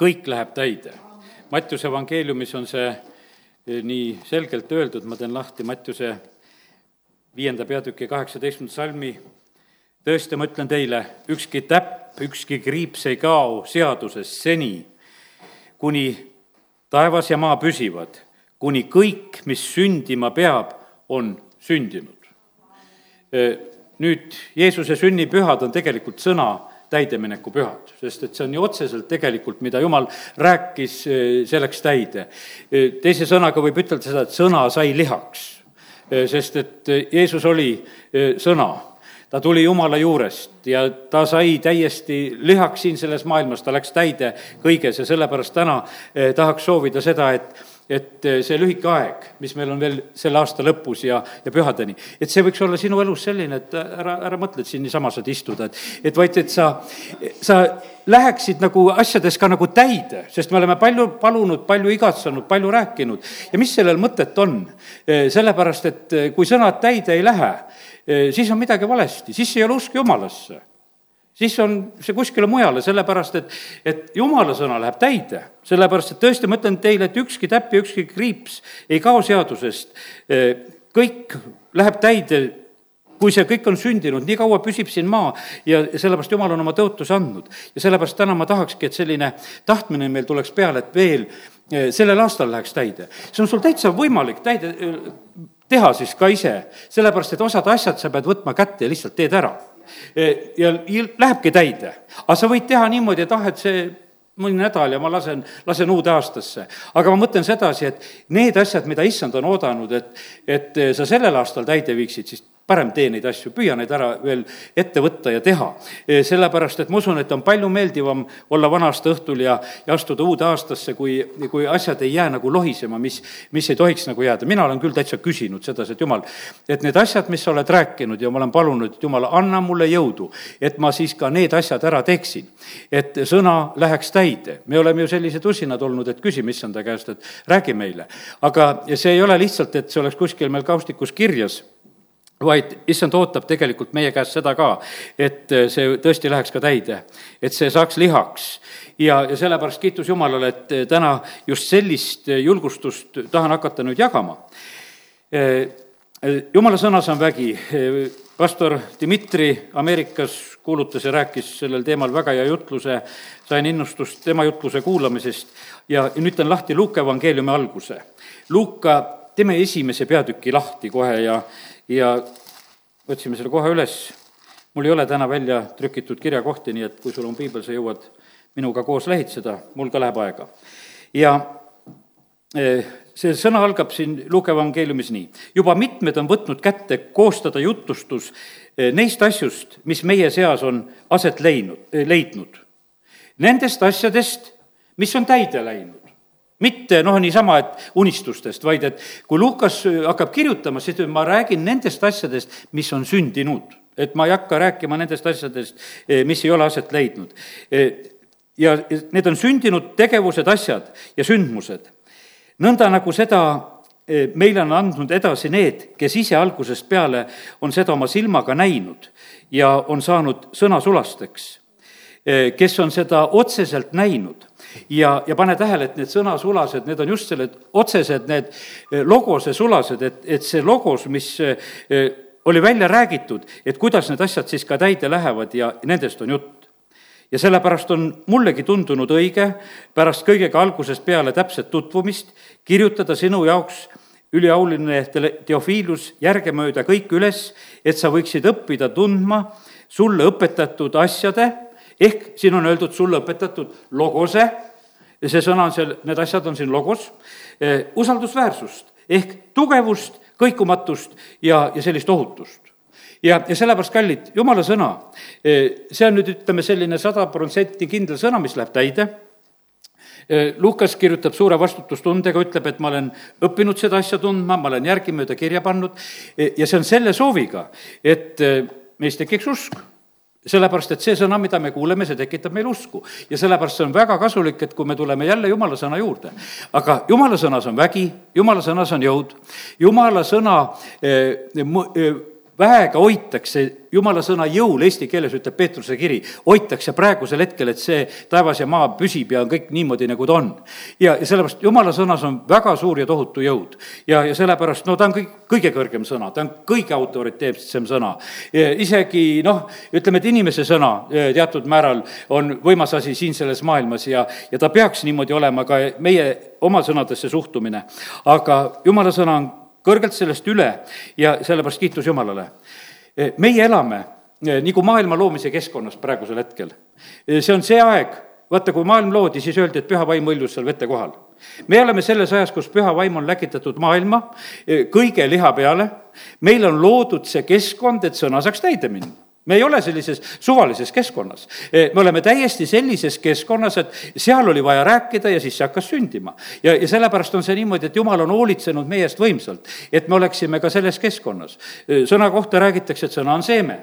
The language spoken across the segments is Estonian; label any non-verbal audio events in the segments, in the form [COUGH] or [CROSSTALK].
kõik läheb täide. Mattiuse evangeeliumis on see eh, nii selgelt öeldud, ma teen lahti Mattiuse viienda peatüki kaheksateistkümnenda salmi. tõesti, ma ütlen teile, ükski täpp, ükski kriips ei kao seadusest seni, kuni taevas ja maa püsivad, kuni kõik, mis sündima peab, on sündinud. Eh, nüüd Jeesuse sünnipühad on tegelikult sõna täidemineku pühad, sest et see on ju otseselt tegelikult, mida jumal rääkis, see läks täide. teise sõnaga võib ütelda seda, et sõna sai lihaks, sest et Jeesus oli sõna. Ta tuli Jumala juurest ja ta sai täiesti lihaks siin selles maailmas, ta läks täide kõiges ja sellepärast täna tahaks soovida seda, et et eh, see lühike aeg, mis meil on veel selle aasta lõpus ja, ja pühadeni, et see võiks olla sinu elus selline, et ära, ära mõtle, et siin niisama saad istuda, et, et vaid, et sa, sa läheksid nagu asjades ka nagu täide, sest me oleme palju palunud, palju igatsenud, palju rääkinud ja mis sellel mõtet on? Eh, sellepärast, et eh, kui sõnad täide ei lähe, siis on midagi valesti, siis ei ole usk jumalasse siis on see kuskile mujale, sellepärast et, et jumala sõna läheb täide. sellepärast, et tõesti, ma ütlen teile, et ükski täpp ja ükski kriips ei kao seadusest. kõik läheb täide, kui see kõik on sündinud, nii kaua püsib siin maa ja sellepärast Jumal on oma tõotuse andnud. ja sellepärast täna ma tahakski, et selline tahtmine meil tuleks peale, et veel sellel aastal läheks täide. see on sul täitsa võimalik täide, teha siis ka ise, sellepärast et osad asjad sa pead võtma kätte ja lihtsalt teed ära ja lähebki täide. aga sa võid teha niimoodi, et ah, et see mõni nädal ja ma lasen, lasen uude aastasse. aga ma mõtlen sedasi, et need asjad, mida issand on oodanud, et, et sa sellel aastal täide viiksid, siis parem tee neid asju, püüa neid ära veel ette võtta ja teha. sellepärast, et ma usun, et on palju meeldivam olla vana-aasta õhtul ja, ja astuda uude aastasse, kui, kui asjad ei jää nagu lohisema, mis, mis ei tohiks nagu jääda. mina olen küll täitsa küsinud sedasi, et jumal, et need asjad, mis sa oled rääkinud ja ma olen palunud, et jumal, anna mulle jõudu, et ma siis ka need asjad ära teeksin. et sõna läheks täide. me oleme ju sellised usinad olnud, et küsime issanda käest, et räägi meile. aga see ei ole lihtsalt, et see oleks kuskil meil kaustikus kirjas vaid issand ootab tegelikult meie käest seda ka, et see tõesti läheks ka täide, et see saaks lihaks. ja, ja sellepärast kiitus Jumalale, et täna just sellist julgustust tahan hakata nüüd jagama. jumala sõnas on vägi, pastor Dmitri Ameerikas kuulutas ja rääkis sellel teemal väga hea jutluse, sain innustust tema jutluse kuulamisest ja, ja nüüd teen lahti Luuka evangeeliumi alguse. Luuka, teeme esimese peatüki lahti kohe ja ja võtsime selle kohe üles. mul ei ole täna välja trükitud kirjakohti, nii et kui sul on piibel, sa jõuad minuga koos lehitseda, mul ka läheb aega. ja e, see sõna algab siin Luuke evangeeliumis nii. juba mitmed on võtnud kätte koostada jutustus e, neist asjust, mis meie seas on aset leidnud, e, leidnud. Nendest asjadest, mis on täide läinud mitte noh, niisama, et unistustest, vaid et kui Lukas hakkab kirjutama, siis ma räägin nendest asjadest, mis on sündinud. et ma ei hakka rääkima nendest asjadest, eh, mis ei ole aset leidnud. Eh, ja need on sündinud tegevused, asjad ja sündmused. nõnda nagu seda meile on andnud edasi need, kes ise algusest peale on seda oma silmaga näinud ja on saanud sõnasulasteks, kes on seda otseselt näinud ja, ja pane tähele, et need sõnasulased, need on just sellised otsesed, need eh, logose sulased, et, et see logos, mis eh, oli välja räägitud, et kuidas need asjad siis ka täide lähevad ja nendest on jutt. Ja sellepärast on mullegi tundunud õige pärast kõigega algusest peale täpset tutvumist kirjutada sinu jaoks üliauline Teofiilus järgemööda kõik üles, et sa võiksid õppida tundma sulle õpetatud asjade ehk siin on öeldud sulle õpetatud logose, see sõna on seal, need asjad on siin logos, eh, usaldusväärsust ehk tugevust, kõikumatust ja, ja sellist ohutust. Ja, ja sellepärast, kallid, jumala sõna, eh, see on nüüd, ütleme, selline sada protsenti kindel sõna, mis läheb täide. Eh, Lukas kirjutab suure vastutustundega, ütleb, et ma olen õppinud seda asja tundma, ma olen järgimööda kirja pannud. Ja see on selle sooviga, et meis tekiks usk sellepärast, et see sõna, mida me kuuleme, see tekitab meil usku. ja sellepärast see on väga kasulik, et kui me tuleme jälle jumala sõna juurde. aga jumala sõnas on vägi, jumala sõnas on jõud, jumala sõna eh, eh, väega hoitakse jumala sõna jõul, eesti keeles ütleb Peetruse kiri, hoitakse praegusel hetkel, et see taevas ja maa püsib ja on kõik niimoodi, nagu ta on. ja, ja sellepärast jumala sõnas on väga suur ja tohutu jõud. ja, ja sellepärast, no ta on kõik, kõige kõrgem sõna, ta on kõige autoriteetsem sõna. isegi noh, ütleme, et inimese sõna eh, teatud määral on võimas asi siin selles maailmas ja, ja ta peaks niimoodi olema ka meie oma sõnadesse suhtumine. aga jumala sõna on kõrgelt sellest üle ja sellepärast kiitus Jumalale Eh, meie elame eh, nagu maailma loomise keskkonnas praegusel hetkel. Eh, see on see aeg, vaata, kui maailm loodi, siis öeldi, et püha vaim mõljus seal vete kohal. me oleme selles ajas, kus püha vaim on läkitatud maailma kõige liha peale, meil on loodud see keskkond, et sõna saaks täide minna me ei ole sellises suvalises keskkonnas. me oleme täiesti sellises keskkonnas, et seal oli vaja rääkida ja siis see hakkas sündima. ja, ja sellepärast on see niimoodi, et jumal on hoolitsenud meie eest võimsalt, et me oleksime ka selles keskkonnas. sõna kohta räägitakse, et sõna on seeme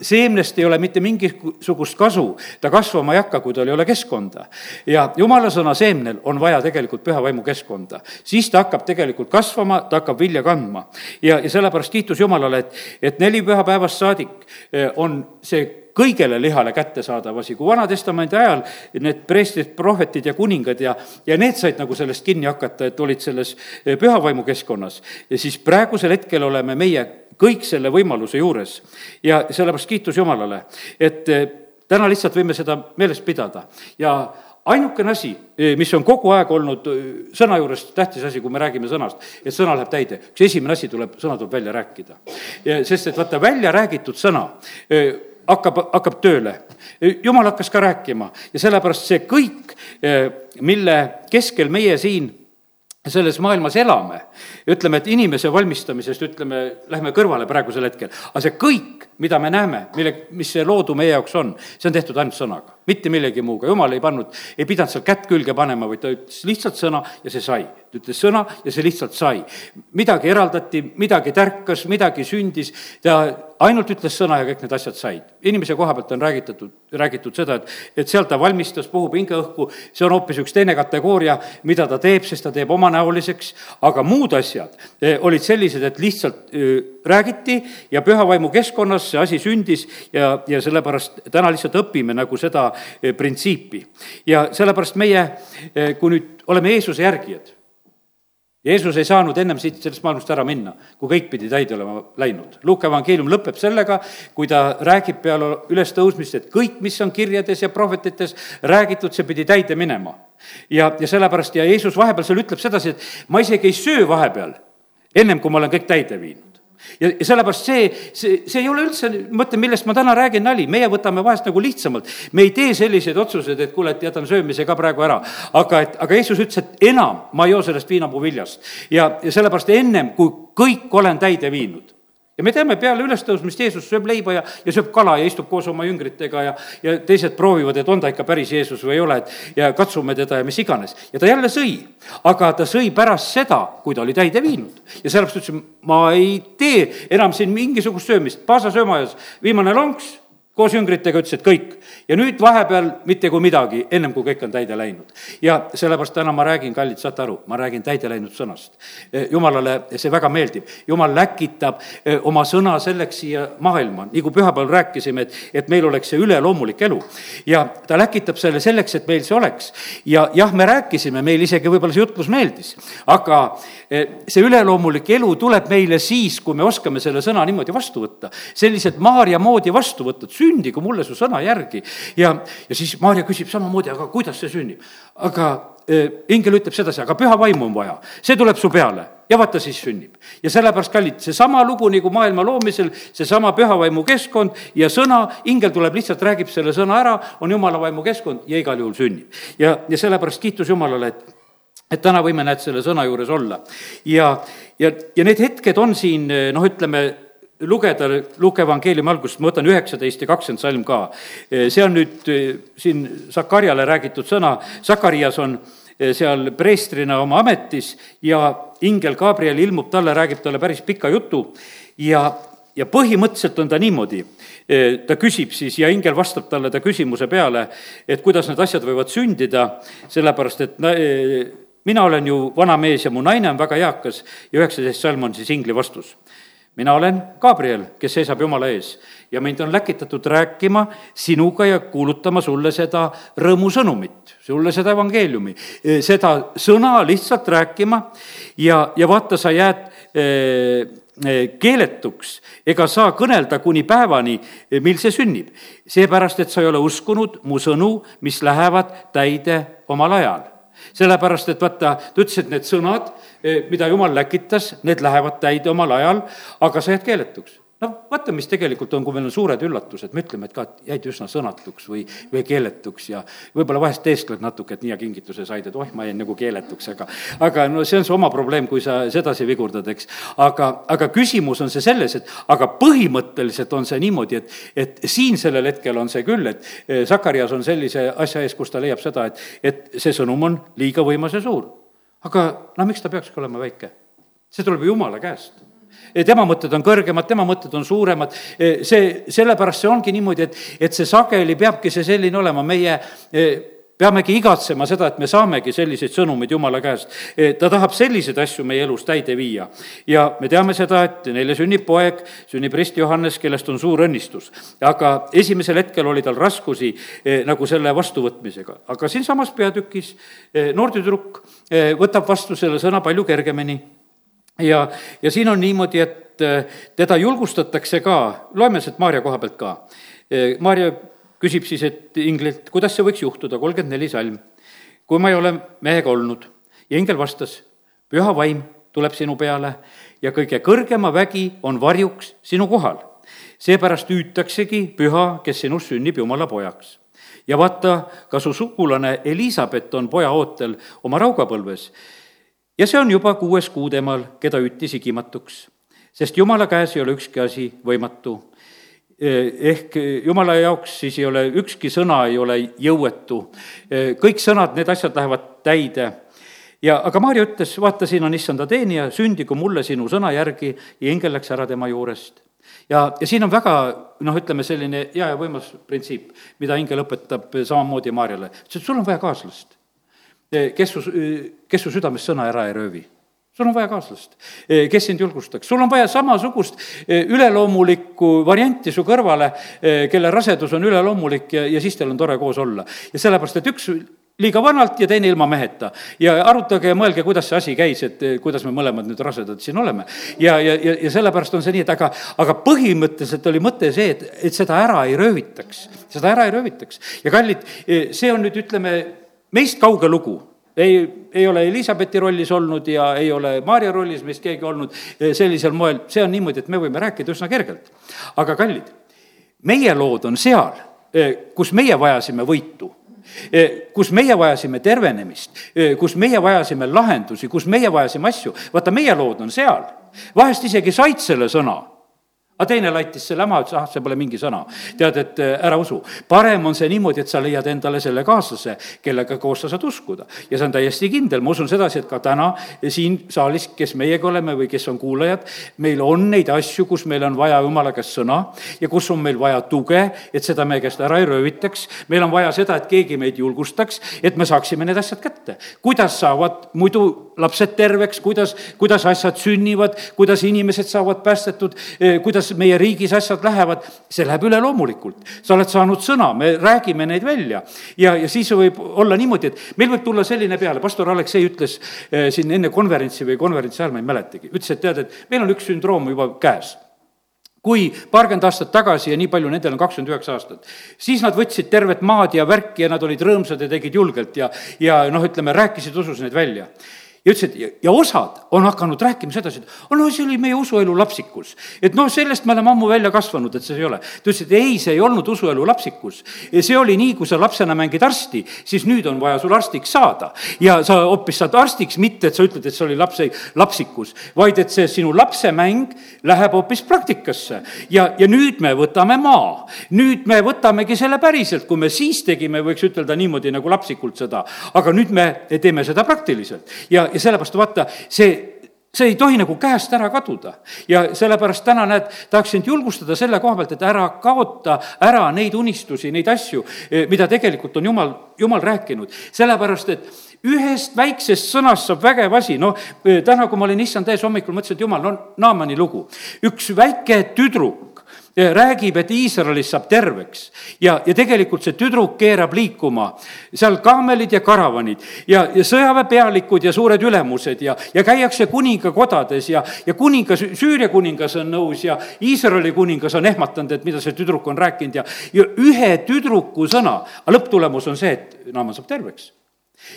seemnest ei ole mitte mingisugust kasu, ta kasvama ei hakka, kui tal ei ole keskkonda. ja jumala sõna seemnel on vaja tegelikult püha vaimu keskkonda. siis ta hakkab tegelikult kasvama, ta hakkab vilja kandma. ja, ja sellepärast kiitus Jumalale, et, et neli pühapäevast saadik on see kõigele lihale kättesaadav asi, kui Vana-testamendi ajal need preestrid, prohvetid ja kuningad ja, ja need said nagu sellest kinni hakata, et olid selles eh, pühavaimu keskkonnas, siis praegusel hetkel oleme meie kõik selle võimaluse juures. ja sellepärast kiitus Jumalale, et eh, täna lihtsalt võime seda meeles pidada ja ainukene asi, eh, mis on kogu aeg olnud sõna juures tähtis asi, kui me räägime sõnast, et sõna läheb täide, üks esimene asi tuleb, sõna tuleb välja rääkida. sest et vaata, välja räägitud sõna hakkab, hakkab tööle. jumal hakkas ka rääkima. Ja sellepärast see kõik, mille keskel meie siin selles maailmas elame, ütleme, et inimese valmistamisest, ütleme, lähme kõrvale praegusel hetkel, aga see kõik, mida me näeme, mille, mis see loodu meie jaoks on, see on tehtud ainult sõnaga, mitte millegi muuga, jumal ei pannud, ei pidanud seal kätt külge panema, vaid ta ütles lihtsalt sõna ja see sai. ta ütles sõna ja see lihtsalt sai. midagi eraldati, midagi tärkas, midagi sündis, ta ainult ütles sõna ja kõik need asjad said. inimese koha pealt on räägitud, räägitud seda, et, et seal ta valmistas, puhub hingeõhku, see on hoopis üks teine kategooria, mida ta teeb, sest ta teeb omanäoliseks, aga muud asjad eh, olid sellised, et lihtsalt eh, räägiti ja püha vaimu keskkonnas see asi sündis ja, ja sellepärast täna lihtsalt õpime nagu seda eh, printsiipi. ja sellepärast meie, kui nüüd oleme Jeesuse järgijad Jeesus ei saanud ennem siit sellest maailmast ära minna, kui kõik pidi täide olema läinud. Luuke evangeelium lõpeb sellega, kui ta räägib peale ülestõusmist, et kõik, mis on kirjades ja prohvetites räägitud, see pidi täide minema. ja, ja sellepärast ja Jeesus vahepeal seal ütleb sedasi, et ma isegi ei söö vahepeal, ennem kui ma olen kõik täide viinud ja, ja sellepärast see, see, see ei ole üldse, mõtle, millest ma täna räägin, nali, meie võtame vahest nagu lihtsamalt. me ei tee selliseid otsuseid, et kuule, et jätame söömise ka praegu ära. aga et, aga Jeesus ütles, et enam ma ei joo sellest viinapuu viljast. ja, ja sellepärast ennem, kui kõik olen täide viinud ja me teame, peale ülestõusmist Jeesus sööb leiba ja, ja sööb kala ja istub koos oma jüngritega ja, ja teised proovivad, et on ta ikka päris Jeesus või ei ole, et ja katsume teda ja mis iganes. ja ta jälle sõi, aga ta sõi pärast seda, kui ta oli täide viinud. ja sellepärast ütles, ma ei tee enam siin mingisugust söömist, paasa söömajas, viimane lonks koos jüngritega ütles, et kõik. ja nüüd vahepeal mitte kui midagi, ennem kui kõik on täide läinud. ja sellepärast täna ma räägin, kallid, saate aru, ma räägin täide läinud sõnast. E, jumalale see väga meeldib, jumal läkitab e, oma sõna selleks siia maailma, nagu pühapäeval rääkisime, et, et meil oleks see üleloomulik elu. ja ta läkitab selle selleks, et meil see oleks. ja jah, me rääkisime, meil isegi võib-olla see jutlus meeldis, aga e, see üleloomulik elu tuleb meile siis, kui me oskame selle sõna niimoodi vastu võtta. selliselt Maarja moodi vastu võtta, sündigu mulle su sõna järgi. ja, ja siis Maarja küsib samamoodi, aga kuidas see sünnib? aga äh, ingel ütleb sedasi, aga püha vaimu on vaja, see tuleb su peale ja vaata, siis sünnib. ja sellepärast, kallid, seesama lugu nagu maailma loomisel, seesama püha vaimu keskkond ja sõna, ingel tuleb lihtsalt, räägib selle sõna ära, on jumala vaimu keskkond ja igal juhul sünnib. ja, ja sellepärast kiitus Jumalale, et et täna võime, näed, selle sõna juures olla. ja, ja, ja need hetked on siin, noh, ütleme, lugeda Luuke evangeeliumi algusest, ma võtan üheksateist ja kakskümmend salm ka. see on nüüd eh, siin Sakarjale räägitud sõna, Sakarias on eh, seal preestrina oma ametis ja ingel Gabriel ilmub talle, räägib talle päris pika jutu ja, ja põhimõtteliselt on ta niimoodi, eh, ta küsib siis ja ingel vastab talle ta küsimuse peale, et kuidas need asjad võivad sündida, sellepärast et mina olen ju vana mees ja mu naine on väga eakas ja üheksateist salm on siis ingli vastus mina olen Gabriel, kes seisab Jumala ees. Ja mind on läkitatud rääkima sinuga ja kuulutama sulle seda rõõmusõnumit, sulle seda evangeeliumi, seda sõna lihtsalt rääkima ja, ja vaata, sa jääd eh, keeletuks ega saa kõnelda kuni päevani, mil see sünnib. seepärast, et sa ei ole uskunud mu sõnu, mis lähevad täide omal ajal sellepärast, et vaata, ta ütles, et need sõnad, eh, mida jumal läkitas, need lähevad täide omal ajal, aga sa jääd keeletuks no vaata, mis tegelikult on, kui meil on suured üllatused, me ütleme, et ka jäid üsna sõnatuks või, või keeletuks ja võib-olla vahest teeskled natuke, et nii hea kingituse said, et oih, ma jäin nagu keeletuks, aga aga no see on su oma probleem, kui sa sedasi vigurdad, eks. aga, aga küsimus on see selles, et aga põhimõtteliselt on see niimoodi, et, et siin sellel hetkel on see küll, et eh, Sakarias on sellise asja ees, kus ta leiab seda, et, et see sõnum on liiga võimas ja suur. aga no miks ta peakski olema väike? see tuleb ju Jumala käest tema mõtted on kõrgemad, tema mõtted on suuremad, see, sellepärast see ongi niimoodi, et, et see sageli peabki see selline olema, meie peamegi igatsema seda, et me saamegi selliseid sõnumeid Jumala käest. ta tahab selliseid asju meie elus täide viia. ja me teame seda, et neile sünnib poeg, sünnib Rist Johannes, kellest on suur õnnistus. aga esimesel hetkel oli tal raskusi nagu selle vastuvõtmisega. aga siinsamas peatükis noor tüdruk võtab vastu selle sõna palju kergemini ja, ja siin on niimoodi, et äh, teda julgustatakse ka, loeme sealt Maarja koha pealt ka. Äh, Maarja küsib siis, et inglilt, kuidas see võiks juhtuda, kolmkümmend neli salm. kui ma ei ole mehega olnud ja ingel vastas, püha vaim tuleb sinu peale ja kõige kõrgema vägi on varjuks sinu kohal. seepärast hüütaksegi püha, kes sinust sünnib Jumala pojaks ja vaata, ka su sugulane Elizabeth on poja ootel oma raugapõlves ja see on juba kuues kuu temal, keda hüüti sigimatuks, sest jumala käes ei ole ükski asi võimatu. ehk jumala jaoks siis ei ole, ükski sõna ei ole jõuetu. kõik sõnad, need asjad lähevad täide ja aga Maarja ütles, vaata, siin on issanda teenija, sündigu mulle sinu sõna järgi ja ingel läks ära tema juurest. ja, ja siin on väga noh, ütleme selline hea ja võimas printsiip, mida ingel õpetab samamoodi Maarjale, ütles, et sul on vaja kaaslast kes su, eh, kes su südamest sõna ära ei röövi sul on vaja kaaslast, eh, kes sind julgustaks, sul on vaja samasugust üleloomulikku varianti su kõrvale, kelle rasedus on üleloomulik ja, ja siis teil on tore koos olla. ja sellepärast, et üks liiga vanalt ja teine ilma meheta. ja arutage ja mõelge, kuidas see asi käis, et kuidas me mõlemad nüüd rasedad siin oleme. ja, ja, ja, ja sellepärast on see nii, et aga, aga põhimõtteliselt oli mõte see, et, et seda ära ei röövitaks, seda ära ei röövitaks. ja kallid, see on nüüd, ütleme, meist kauge lugu ei, ei ole Elizabethi rollis olnud ja ei ole Maarja rollis meist keegi olnud eh, sellisel moel, see on niimoodi, et me võime rääkida üsna kergelt. aga kallid, meie lood on seal, eh, kus meie vajasime võitu eh, kus meie vajasime tervenemist, kus meie vajasime lahendusi, kus meie vajasime asju, vaata, meie lood on seal. vahest isegi said selle sõna aga teine laitis selle maha, ütles, ah, see pole mingi sõna. tead, et äh, ära usu. parem on see niimoodi, et sa leiad endale selle kaaslase, kellega koos sa saad uskuda. ja see on täiesti kindel, ma usun sedasi, et ka täna siin saalis, kes meiega oleme või kes on kuulajad, meil on neid asju, kus meil on vaja jumala käest sõna ja kus on meil vaja tuge, et seda meie käest ära ei röövitaks. meil on vaja seda, et keegi meid julgustaks, et me saaksime need asjad kätte. kuidas saavad muidu lapsed terveks, kuidas, kuidas asjad sünnivad, kuidas inimesed saavad päästetud, eh, kuidas kuidas meie riigis asjad lähevad, see läheb üleloomulikult. sa oled saanud sõna, me räägime neid välja. ja, ja siis võib olla niimoodi, et meil võib tulla selline peale, pastor Aleksei ütles eh, siin enne konverentsi või konverentsi ajal, ma ei mäletagi, ütles, et tead, et meil on üks sündroom juba käes kui paarkümmend aastat tagasi ja nii palju, nendel on kakskümmend üheksa aastat, siis nad võtsid tervet maad ja värki ja nad olid rõõmsad ja tegid julgelt ja, ja noh, ütleme, rääkisid usus neid välja ja ütles, et ja osad on hakanud rääkima sedasi, et oh no see oli meie usuelu lapsikus. et noh, sellest me oleme ammu välja kasvanud, et see ei ole. ta ütles, et ei, see ei olnud usuelu lapsikus. see oli nii, kui sa lapsena mängid arsti, siis nüüd on vaja sul arstiks saada. ja sa hoopis saad arstiks, mitte et sa ütled, et see oli lapse, lapsikus, vaid et see sinu lapsemäng läheb hoopis praktikasse. ja, ja nüüd me võtame maa. nüüd me võtamegi selle päriselt, kui me siis tegime, võiks ütelda niimoodi nagu lapsikult seda, aga nüüd me teeme seda praktiliselt ja ja sellepärast vaata, see see ei tohi nagu käest ära kaduda. ja sellepärast täna näed, tahaks sind julgustada selle koha pealt, et ära kaota ära neid unistusi, neid asju, eh, mida tegelikult on jumal, jumal rääkinud. sellepärast, et ühest väiksest sõnast saab vägev asi, noh, täna, kui ma olin issand ees hommikul, mõtlesin, et jumal, no Naamani lugu. üks väike tüdruk räägib, et Iisraelis saab terveks. Ja, ja tegelikult see tüdruk keerab liikuma. Seal kaamelid ja karavanid. Ja, ja sõjaväepealikud ja suured ülemused. Ja, ja käiakse kuningakodades ja, ja kuningas, Süüria kuningas on nõus ja Iisraeli kuningas on ehmatanud, et mida see tüdruk on rääkinud. Ja, ja ühe tüdruku sõna, aga lõpptulemus on see, et Naaman saab terveks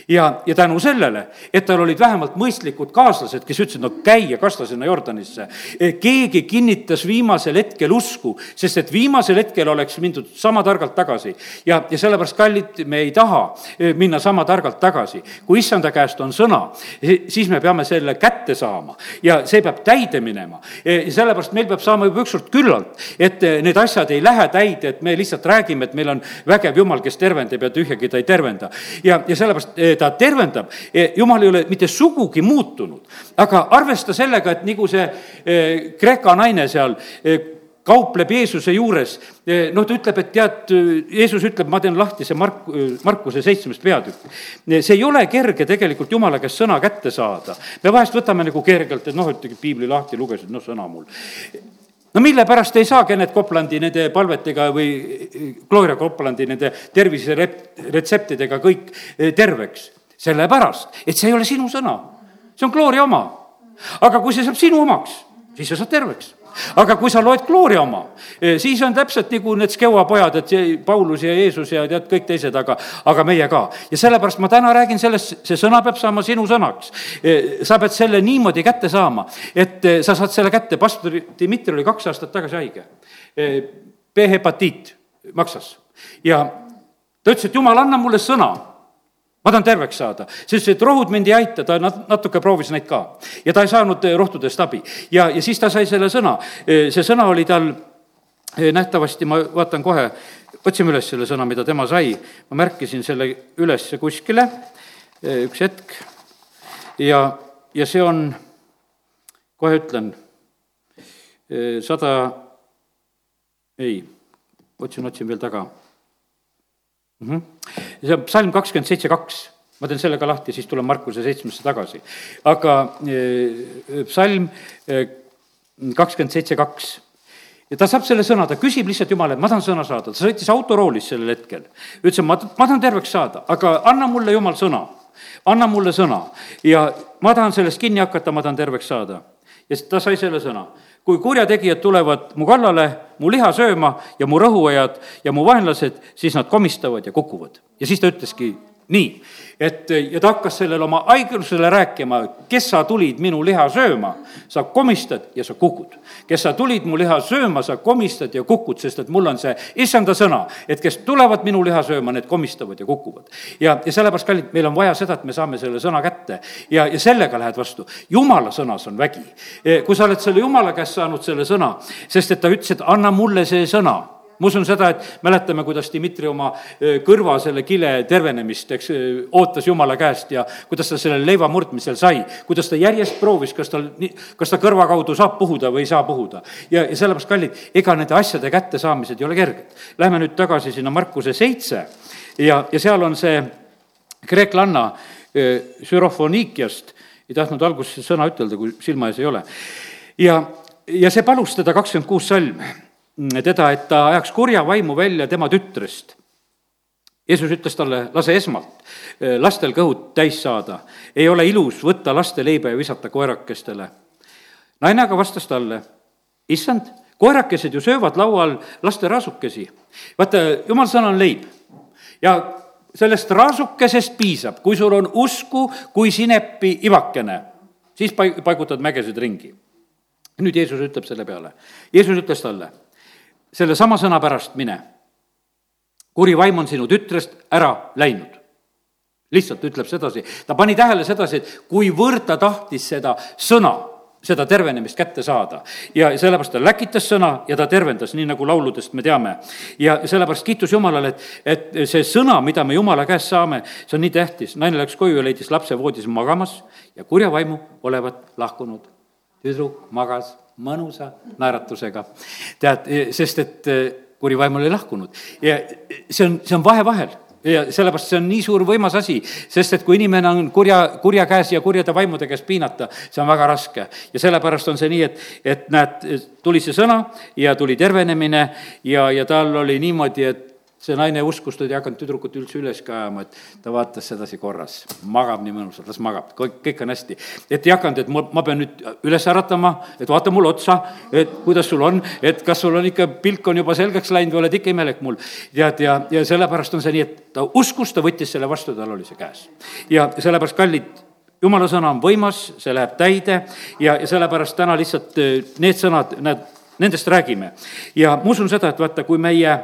ja, ja tänu sellele, et tal olid vähemalt mõistlikud kaaslased, kes ütlesid, no käi ja kasta sinna Jordanisse. Eh, keegi kinnitas viimasel hetkel usku, sest et viimasel hetkel oleks mindud sama targalt tagasi. ja, ja sellepärast, kallid, me ei taha eh, minna sama targalt tagasi. kui issanda käest on sõna, eh, siis me peame selle kätte saama ja see peab täide minema. sellepärast meil peab saama juba ükskord küllalt, et need asjad ei lähe täide, et me lihtsalt räägime, et meil on vägev jumal, kes tervendab ja tühjagi ta ei tervenda. ja, ja sellepärast ta tervendab, eh, jumal ei ole mitte sugugi muutunud. aga arvesta sellega, et nagu see eh, Kreeka naine seal kaupleb Jeesuse juures, noh, ta ütleb, et tead, Jeesus ütleb, ma teen lahti see Mark, Markuse seitsmes peatükk. see ei ole kerge tegelikult Jumala käest sõna kätte saada. me vahest võtame nagu kergelt, et noh, et piibli lahti lugesid, noh, sõna mul no mille pärast ei saa Kennet Koplandi nende palvetega või Gloria Koplandi nende terviseretseptidega kõik eh, terveks? sellepärast, et see ei ole sinu sõna, see on Gloria oma. aga kui see saab sinu omaks, siis sa saad terveks aga kui sa loed Gloria oma, eh, siis on täpselt nagu need Skeua pojad, et see Paulus ja Jeesus ja tead, kõik teised, aga, aga meie ka. ja sellepärast ma täna räägin sellest, see sõna peab saama sinu sõnaks. Eh, sa pead selle niimoodi kätte saama, et eh, sa saad selle kätte, pastor Dmitri oli kaks aastat tagasi haige. B-hepatiit maksas ja ta ütles, et jumal, anna mulle sõna ma tahan terveks saada, sest et rohud mind ei aita, ta nat-, natuke proovis neid ka. ja ta ei saanud eh, rohtudest abi. ja, ja siis ta sai selle sõna, eh, see sõna oli tal eh, nähtavasti, ma vaatan kohe, otsime üles selle sõna, mida tema sai, ma märkisin selle üles kuskile, üks hetk, ja, ja see on, kohe ütlen, sada, ei, otsin, otsin veel taga mm. -hmm. See on psalm kakskümmend seitse, kaks ma teen selle ka lahti, siis tulen Markuse seitsmesse tagasi. aga eh, psalm eh, kakskümmend seitse, kaks ja ta saab selle sõna, ta küsib lihtsalt Jumala, et ma tahan sõna saada, ta sõitis autoroolis sellel hetkel. ütles, et ma, ma tahan terveks saada, aga anna mulle Jumal sõna. anna mulle sõna ja ma tahan sellest kinni hakata, ma tahan terveks saada. ja ta sai selle sõna kui kurjategijad tulevad mu kallale, mu liha sööma ja mu rõhuajad ja mu vaenlased, siis nad komistavad ja kukuvad. ja siis ta ütleski nii, et ja ta hakkas sellele oma haigusele rääkima, kes sa tulid minu liha sööma, sa komistad ja sa kukud. kes sa tulid mu liha sööma, sa komistad ja kukud, sest et mul on see issanda sõna, et kes tulevad minu liha sööma, need komistavad ja kukuvad. ja, ja sellepärast, kallid, meil on vaja seda, et me saame selle sõna kätte ja, ja sellega lähed vastu. jumala sõnas on vägi. kui sa oled selle jumala käest saanud selle sõna, sest et ta ütles, et anna mulle see sõna ma usun seda, et mäletame, kuidas Dmitri oma kõrva selle kile tervenemist, eks, ootas Jumala käest ja kuidas ta selle leiva murdmisel sai, kuidas ta järjest proovis, kas tal, kas ta kõrva kaudu saab puhuda või ei saa puhuda. ja, ja sellepärast, kallid, ega nende asjade kättesaamised ei ole kerged. Lähme nüüd tagasi sinna Markuse seitse ja, ja seal on see kreeklanna sürofoniikiast, ei tahtnud alguses sõna ütelda, kui silma ees ei ole. ja, ja see palus teda kakskümmend kuus salm teda, et ta ajaks kurja vaimu välja tema tütrest. Jeesus ütles talle, lase esmalt eh, lastel kõhud täis saada. ei ole ilus võtta laste leiba ja visata koerakestele. naine aga vastas talle, issand, koerakesed ju söövad laual laste raasukesi. vaata, jumal sõna on leib ja sellest raasukesest piisab, kui sul on usku kui sinepi ivakene, siis paig-, paigutad mägesid ringi. nüüd Jeesus ütleb selle peale, Jeesus ütles talle sellesama sõna pärast mine. kuri vaim on sinu tütrest ära läinud. lihtsalt ütleb sedasi, ta pani tähele sedasi, et kuivõrd ta tahtis seda sõna seda tervenemist kätte saada. ja sellepärast ta läkitas sõna ja ta tervendas, nii nagu lauludest me teame. ja sellepärast kiitus Jumalale, et, et see sõna, mida me Jumala käest saame, see on nii tähtis. naine läks koju ja leidis lapse voodis magamas ja kurja vaimu olevat lahkunud. tüdruk magas mõnusa naeratusega. tead, sest et eh, kuri vaim oli lahkunud ja see on, see on vahe vahel ja sellepärast see on nii suur võimas asi, sest et kui inimene on kurja, kurja käes ja kurjade vaimude käes piinata, see on väga raske. ja sellepärast on see nii, et, et näed, tuli see sõna ja tuli tervenemine ja, ja tal oli niimoodi, et see naine uskus, ta ei hakanud tüdrukut üldse üles ka ajama, et ta vaatas sedasi korras, magab nii mõnusalt, las magab, kõik, kõik on hästi. et ei hakanud, et ma, ma pean nüüd üles äratama, et vaata mulle otsa, et kuidas sul on, et kas sul on ikka, pilk on juba selgeks läinud või oled ikka imelik mul. tead, ja, ja sellepärast on see nii, et ta uskus, ta võttis selle vastu, tal oli see käes. ja sellepärast, kallid, jumala sõna on võimas, see läheb täide ja, ja sellepärast täna lihtsalt eh, need sõnad, näed, nendest räägime. ja ma usun seda, et vaata, kui meie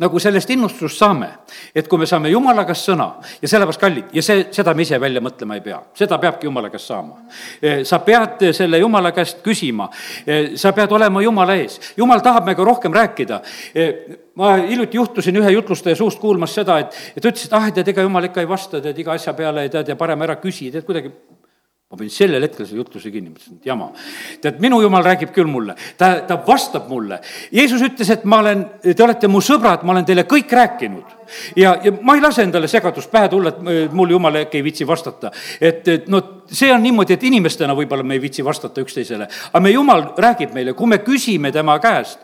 nagu sellest innustust saame, et kui me saame Jumala käest sõna ja sellepärast kallid, ja see, seda me ise välja mõtlema ei pea, seda peabki Jumala käest saama. Eh, sa pead selle Jumala käest küsima, eh, sa pead olema Jumala ees, Jumal tahab meiega rohkem rääkida. ma hiljuti juhtusin ühe jutlustaja suust kuulmas seda, et, et ütles, et ah, tead, ega Jumal ikka ei vasta, tead, iga asja peale, tead, ja parem ära küsi, tead, kuidagi ma panin sellel hetkel selle jutluse kinni, mõtlesin, et jama. tead, minu jumal räägib küll mulle, ta, ta vastab mulle. Jeesus ütles, et ma olen, te olete mu sõbrad, ma olen teile kõik rääkinud. ja, ja ma ei lase endale segadust pähe tulla, et mul jumal äkki ei viitsi vastata. et, et no see on niimoodi, et inimestena võib-olla me ei viitsi vastata üksteisele, aga me jumal räägib meile, kui me küsime tema käest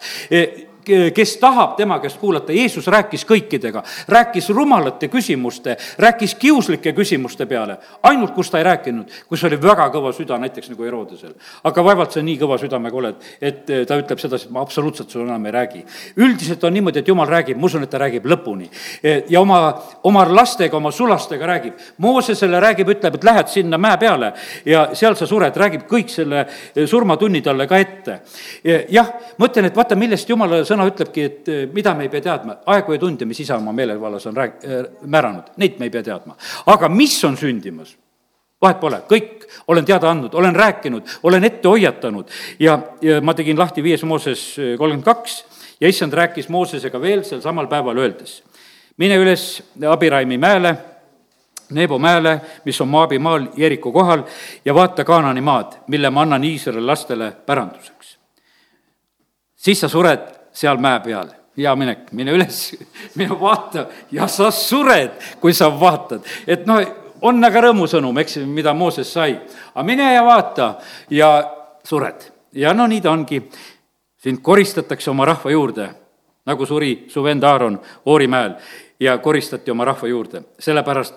kes tahab tema käest kuulata, Jeesus rääkis kõikidega, rääkis rumalate küsimuste, rääkis kiuslike küsimuste peale. ainult, kus ta ei rääkinud, kus oli väga kõva süda, näiteks nagu Herodesel. aga vaevalt sa nii kõva südamega oled, et ta ütleb sedasi, et ma absoluutselt sulle enam ei räägi. üldiselt on niimoodi, et jumal räägib, ma usun, et ta räägib lõpuni. ja oma, oma lastega, oma sulastega räägib. Moosesele räägib, ütleb, et lähed sinna mäe peale ja seal sa sured, räägib kõik selle surmatunni talle ka ette. jah, ma ütlen, et vaata, millest jumala sõna ütlebki, et eh, mida me ei pea teadma, aegu ja tunde, mis isa oma meelevallas on rääk-, eh, määranud, neid me ei pea teadma. aga mis on sündimas? vahet pole, kõik olen teada andnud, olen rääkinud, olen ette hoiatanud ja, ja ma tegin lahti viies Mooses eh, kolmkümmend kaks ja issand rääkis Moosesega veel sel samal päeval, öeldes, mine üles Abiraimi mäele, Nebo mäele, mis on Moabi maal Jeriko kohal ja vaata Kaanani maad, mille ma annan Iisraeli lastele päranduseks. siis sa sured seal mäe peal, hea minek, mine üles, [LAUGHS] mine vaata ja sa sured, kui sa vaatad, et noh, on aga rõõmusõnum, eks, mida Mooses sai. aga mine ja vaata ja sured. Ja no nii ta ongi. sind koristatakse oma rahva juurde, nagu suri su vend Aaron Oorimäel ja koristati oma rahva juurde, sellepärast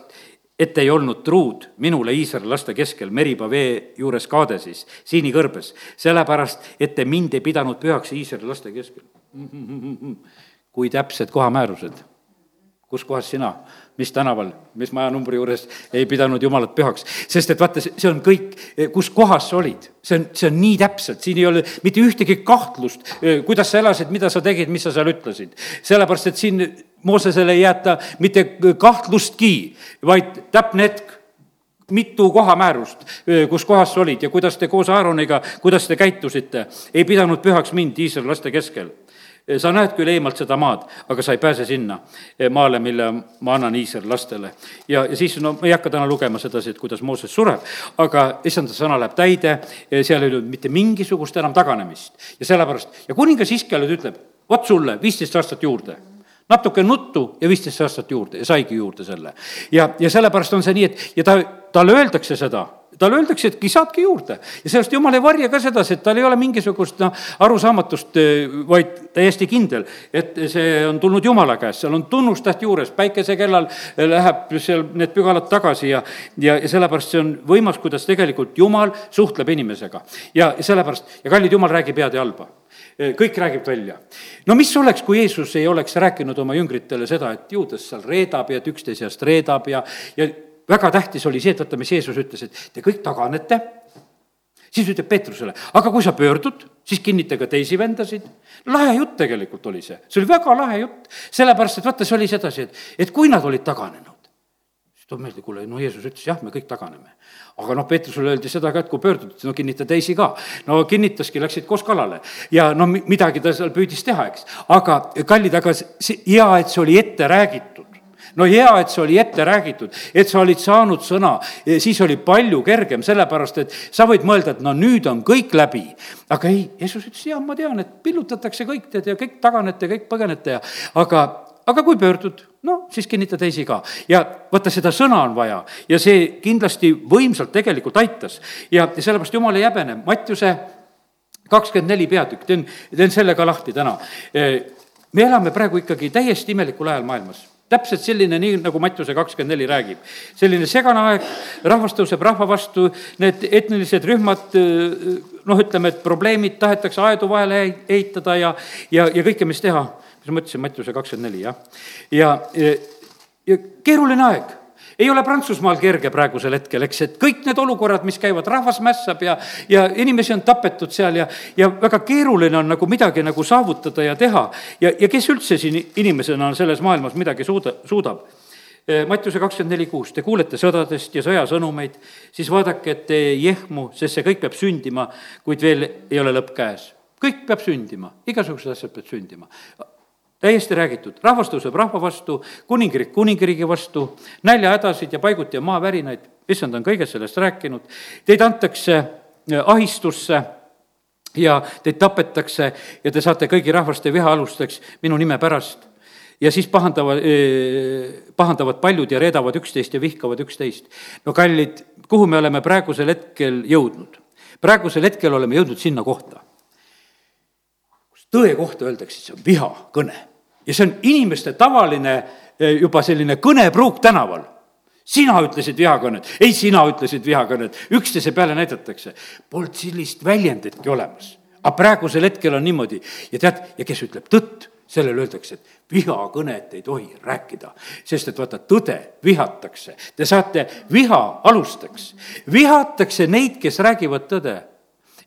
et ei olnud truud minule Iisraeli laste keskel Meriba vee juures Kaadesis, siinikõrbes, sellepärast et te mind ei pidanud pühaks Iisraeli laste keskel kui täpsed kohamäärused. kus kohas sina, mis tänaval, mis majanumbri juures ei pidanud jumalat pühaks, sest et vaata, see on kõik, kus kohas sa olid, see on, see on nii täpselt, siin ei ole mitte ühtegi kahtlust, kuidas sa elasid, mida sa tegid, mis sa seal ütlesid. sellepärast, et siin Moosesele ei jäeta mitte kahtlustki, vaid täpne hetk mitu kohamäärust, kus kohas sa olid ja kuidas te koos Aaroniga, kuidas te käitusite, ei pidanud pühaks mind Iisraeli laste keskel sa näed küll eemalt seda maad, aga sa ei pääse sinna maale, mille ma annan Iisraeli lastele. ja, ja siis, no ma ei hakka täna lugema sedasi, et kuidas Mooses sureb, aga issanda sõna läheb täide, seal ei olnud mitte mingisugust enam taganemist. ja sellepärast, ja kuningas Iskjalud ütleb, vot sulle viisteist aastat juurde natuke nuttu ja viisteist aastat juurde ja saigi juurde selle. ja, ja sellepärast on see nii, et ja ta, talle öeldakse seda, talle öeldakse, et saadki juurde. ja sellest jumal ei varja ka sedasi, et tal ei ole mingisugust noh, arusaamatust, vaid täiesti kindel, et see on tulnud jumala käest, seal on tunnustäht juures, päikesekellal läheb seal need pügalad tagasi ja, ja, ja sellepärast see on võimas, kuidas tegelikult jumal suhtleb inimesega. ja sellepärast, ja kallid, jumal räägib head ja halba Eh, kõik räägib välja. no mis oleks, kui Jeesus ei oleks rääkinud oma jüngritele seda, et ju ta seal reedab ja et üksteise eest reedab ja, ja väga tähtis oli see, et vaata, mis Jeesus ütles, et te kõik taganete, siis ütleb Peetrusele, aga kui sa pöördud, siis kinnita ka teisi vendasid. lahe jutt tegelikult oli see, see oli väga lahe jutt, sellepärast et vaata, see oli sedasi, et, et kui nad olid taganenud, siis tuleb meelde, kuule, no Jeesus ütles, jah, me kõik taganeme. aga noh, Peetrusele öeldi seda ka, et kui pöördud, no kinnita teisi ka. no kinnitaski, läksid koos kalale ja no midagi ta seal püüdis teha, eks. aga kallid, aga see, hea, et see oli ette räägitud no hea, et see oli ette räägitud, et sa olid saanud sõna, siis oli palju kergem, sellepärast et sa võid mõelda, et no nüüd on kõik läbi. aga ei, Jeesus ütles, jah, ma tean, et pillutatakse kõik tead ja kõik taganete, kõik põgenete ja aga aga kui pöördud, no siis kinnita teisi ka. ja vaata, seda sõna on vaja ja see kindlasti võimsalt tegelikult aitas. ja, sellepärast jumal ei häbene, Mattiuse kakskümmend neli peatükk, teen, teen selle ka lahti täna. me elame praegu ikkagi täiesti imelikul ajal maailmas täpselt selline, nii nagu Mattiuse kakskümmend neli räägib. selline segane aeg, rahvas tõuseb rahva vastu, need etnilised rühmad, noh, ütleme, et probleemid, tahetakse aedu vahele ehitada ja, ja, ja kõike, mis teha mis ma mõtlesin, Mattiuse kakskümmend neli, jah. ja, ja, ja keeruline aeg ei ole Prantsusmaal kerge praegusel hetkel, eks, et kõik need olukorrad, mis käivad, rahvas mässab ja, ja inimesi on tapetud seal ja, ja väga keeruline on nagu midagi nagu saavutada ja teha. ja, ja kes üldse siin inimesena selles maailmas midagi suuda, suudab? Mattiuse kakskümmend neli kuus, te kuulete sõdadest ja sõjasõnumeid, siis vaadake, et te ei ehmu, sest see kõik peab sündima, kuid veel ei ole lõpp käes. kõik peab sündima, igasugused asjad peavad sündima täiesti räägitud, rahvas tõuseb rahva vastu, kuningriik kuningriigi vastu, näljahädasid ja paiguti ja maavärinaid, issand on kõigest sellest rääkinud, teid antakse äh, ahistusse ja teid tapetakse ja te saate kõigi rahvaste viha alusteks minu nime pärast. ja siis pahandavad, äh, pahandavad paljud ja reedavad üksteist ja vihkavad üksteist. no kallid, kuhu me oleme praegusel hetkel jõudnud? praegusel hetkel oleme jõudnud sinna kohta, kus tõe kohta öeldakse, see on vihakõne ja see on inimeste tavaline eh, juba selline kõnepruuk tänaval. Sina ütlesid vihakõnet, ei, sina ütlesid vihakõnet, üksteise peale näidatakse. Polnud sellist väljenditki olemas. aga praegusel hetkel on niimoodi. Ja tead, ja kes ütleb tõtt, sellele öeldakse, et vihakõnet ei tohi rääkida, sest et vaata, tõde vihatakse. Te saate viha alusteks, vihatakse neid, kes räägivad tõde.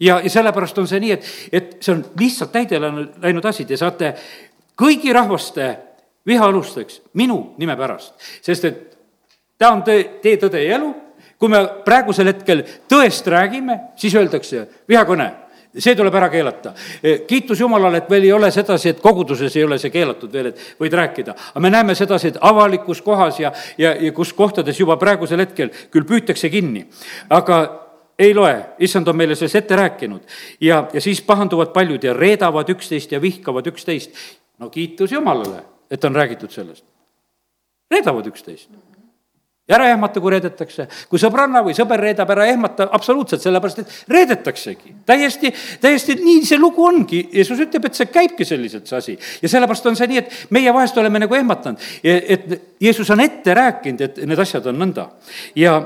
Ja, ja sellepärast on see nii, et, et see on lihtsalt täide läinud asi, te saate kõigi rahvaste viha alusteks minu nime pärast, sest et ta on tõe, tee, tõde ja elu, kui me praegusel hetkel tõest räägime, siis öeldakse vihakõne see tuleb ära keelata. kiitus Jumalale, et veel ei ole sedasi, et koguduses ei ole see keelatud veel, et võid rääkida. aga me näeme sedasi, et avalikus kohas ja, ja, ja kus kohtades juba praegusel hetkel küll püütakse kinni, aga ei loe, issand on meile sellest ette rääkinud. ja, ja siis pahanduvad paljud ja reedavad üksteist ja vihkavad üksteist no kiitus Jumalale, et on räägitud sellest. reedavad üksteist. ära ehmata, kui reedetakse. kui sõbranna või sõber reedab, ära ehmata absoluutselt, sellepärast et reedetaksegi. täiesti, täiesti nii see lugu ongi. Jeesus ütleb, et see käibki selliselt, see asi. ja sellepärast on see nii, et meie vahest oleme nagu ehmatanud, et Jeesus on ette rääkinud, et need asjad on nõnda. ja,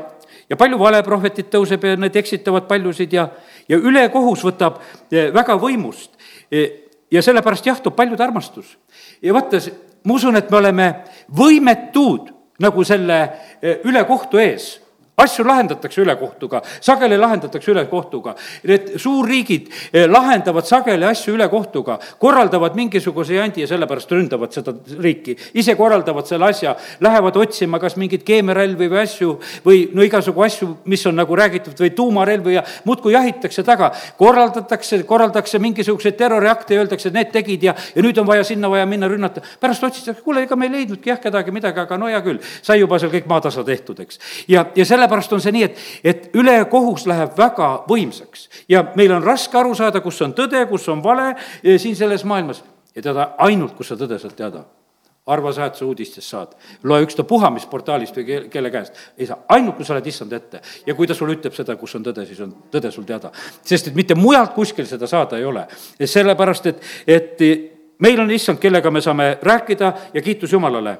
ja palju valeprohvetit tõuseb ja need eksitavad paljusid ja, ja ülekohus võtab eh, väga võimust eh, ja sellepärast jahtub paljude armastus. ja vaata, ma usun, et me oleme võimetud nagu selle eh, ülekohtu ees asju lahendatakse ülekohtuga, sageli lahendatakse ülekohtuga. Need suurriigid eh, lahendavad sageli asju ülekohtuga, korraldavad mingisuguse jandi ja sellepärast ründavad seda riiki. ise korraldavad selle asja, lähevad otsima kas mingeid keemiarelvi või asju või no igasugu asju, mis on nagu räägitud, või tuumarelvi ja muudkui jahitakse taga. korraldatakse, korraldatakse mingisuguseid terroriakte ja öeldakse, et need tegid ja, ja nüüd on vaja sinna vaja minna rünnata. pärast otsitakse, kuule, ega me ei leidnudki jah kedagi midagi, aga no hea küll, sai juba seal kõik maatasa tehtud, eks. ja, ja selle sellepärast on see nii, et, et ülekohus läheb väga võimsaks ja meil on raske aru saada, kus on tõde, kus on vale eh, siin selles maailmas ja teada ainult, kus sa tõde saad teada arva sa, et sa uudistest saad. loe ükstapuha, mis portaalist või kelle, kelle käest. ei saa, ainult kui sa oled issand ette. ja kui ta sulle ütleb seda, kus on tõde, siis on tõde sul teada. sest et mitte mujalt kuskil seda saada ei ole. sellepärast, et, et meil on issand, kellega me saame rääkida ja kiitus Jumalale.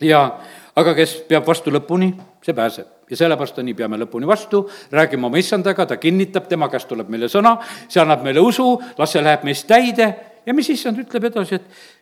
ja aga kes peab vastu lõpuni, see pääseb. Ja sellepärast on nii, peame lõpuni vastu, räägime oma issandaga, ta kinnitab, tema käest tuleb meile sõna, see annab meile usu, las see läheb meist täide. Ja mis issand ütleb edasi, et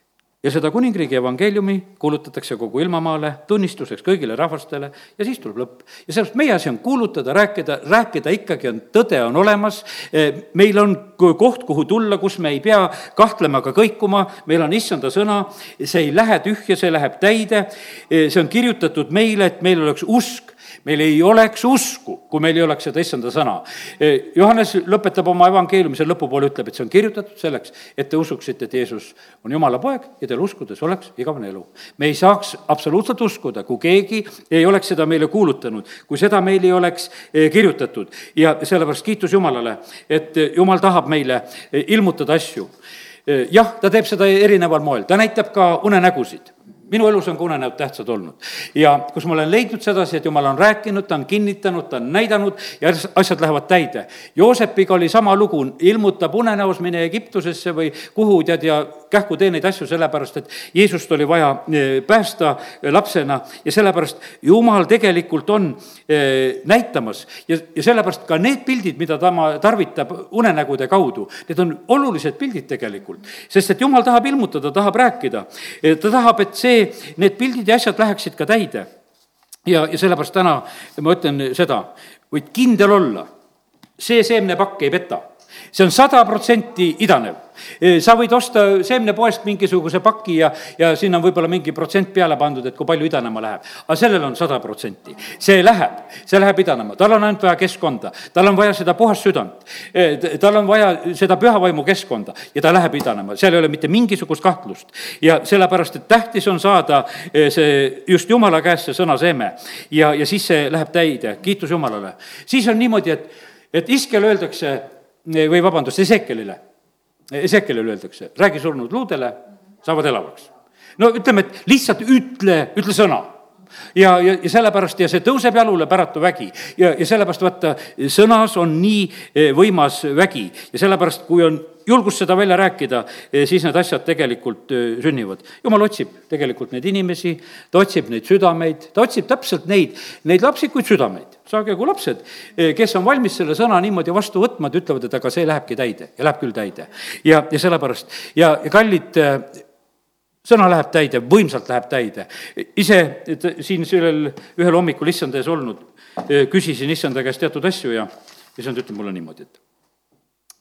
ja seda kuningriigi evangeeliumi kuulutatakse kogu ilmamaale tunnistuseks kõigile rahvastele ja siis tuleb lõpp. ja sellepärast meie asi on kuulutada, rääkida, rääkida ikkagi on, tõde on olemas, e, meil on koht, kuhu tulla, kus me ei pea kahtlema ega kõikuma, meil on issanda sõna, see ei lähe tühja, see läheb täide, e, see on kirjutatud meile, et meil oleks usk meil ei oleks usku, kui meil ei oleks seda issanda sõna. E, Johannes lõpetab oma evangeeliumise lõpupoole, ütleb, et see on kirjutatud selleks, et te usuksite, et Jeesus on Jumala poeg ja teil uskudes oleks igavene elu. me ei saaks absoluutselt uskuda, kui keegi ei oleks seda meile kuulutanud, kui seda meil ei oleks e, kirjutatud ja sellepärast kiitus Jumalale, et Jumal tahab meile e, ilmutada asju jah, ta teeb seda erineval moel, ta näitab ka unenägusid minu elus on ka unenäod tähtsad olnud. ja kus ma olen leidnud sedasi, et jumal on rääkinud, ta on kinnitanud, ta on näidanud ja asjad lähevad täide. Joosepiga oli sama lugu, ilmutab unenäos, mine Egiptusesse või kuhu, tead, ja kähku tee neid asju, sellepärast et Jeesust oli vaja e, päästa lapsena ja sellepärast Jumal tegelikult on e, näitamas ja, ja sellepärast ka need pildid, mida ta tarvitab unenägude kaudu, need on olulised pildid tegelikult. sest et Jumal tahab ilmutada, tahab rääkida, e, ta tahab, et see see, need pildid ja asjad läheksid ka täide. ja, ja sellepärast täna ma ütlen seda, võid kindel olla, see seemnepakk ei peta see on sada protsenti idanev. Sa võid osta seemnepoest mingisuguse paki ja, ja sinna on võib-olla mingi protsent peale pandud, et kui palju idanema läheb. aga sellel on sada protsenti. see läheb, see läheb idanema, tal on ainult vaja keskkonda, tal on vaja seda puhast südant. tal on vaja seda püha vaimu keskkonda ja ta läheb idanema, seal ei ole mitte mingisugust kahtlust. ja sellepärast, et tähtis on saada see just jumala käest see sõna seeme ja, ja siis see läheb täide, kiitus Jumalale. siis on niimoodi, et, et iskele öeldakse või vabandust, Ezekielile. Ezekielile öeldakse, räägi surnud luudele, saavad elavaks. no ütleme, et lihtsalt ütle, ütle sõna. Ja, ja, ja sellepärast ja see tõuseb jalule päratu vägi. Ja, ja sellepärast vaata, sõnas on nii eh, võimas vägi. Ja sellepärast, kui on julgust seda välja rääkida, eh, siis need asjad tegelikult eh, sünnivad. jumal otsib tegelikult neid inimesi, ta otsib neid südameid, ta otsib täpselt neid, neid lapsikuid südameid, saage kui lapsed, kes on valmis selle sõna niimoodi vastu võtma, et ütlevad, et aga see lähebki täide ja läheb küll täide. ja, ja sellepärast ja, ja kallid sõna läheb täide, võimsalt läheb täide. ise siin sellel ühel hommikul issanda ees olnud, eh, küsisin issanda käest teatud asju ja issand ütleb mulle niimoodi, et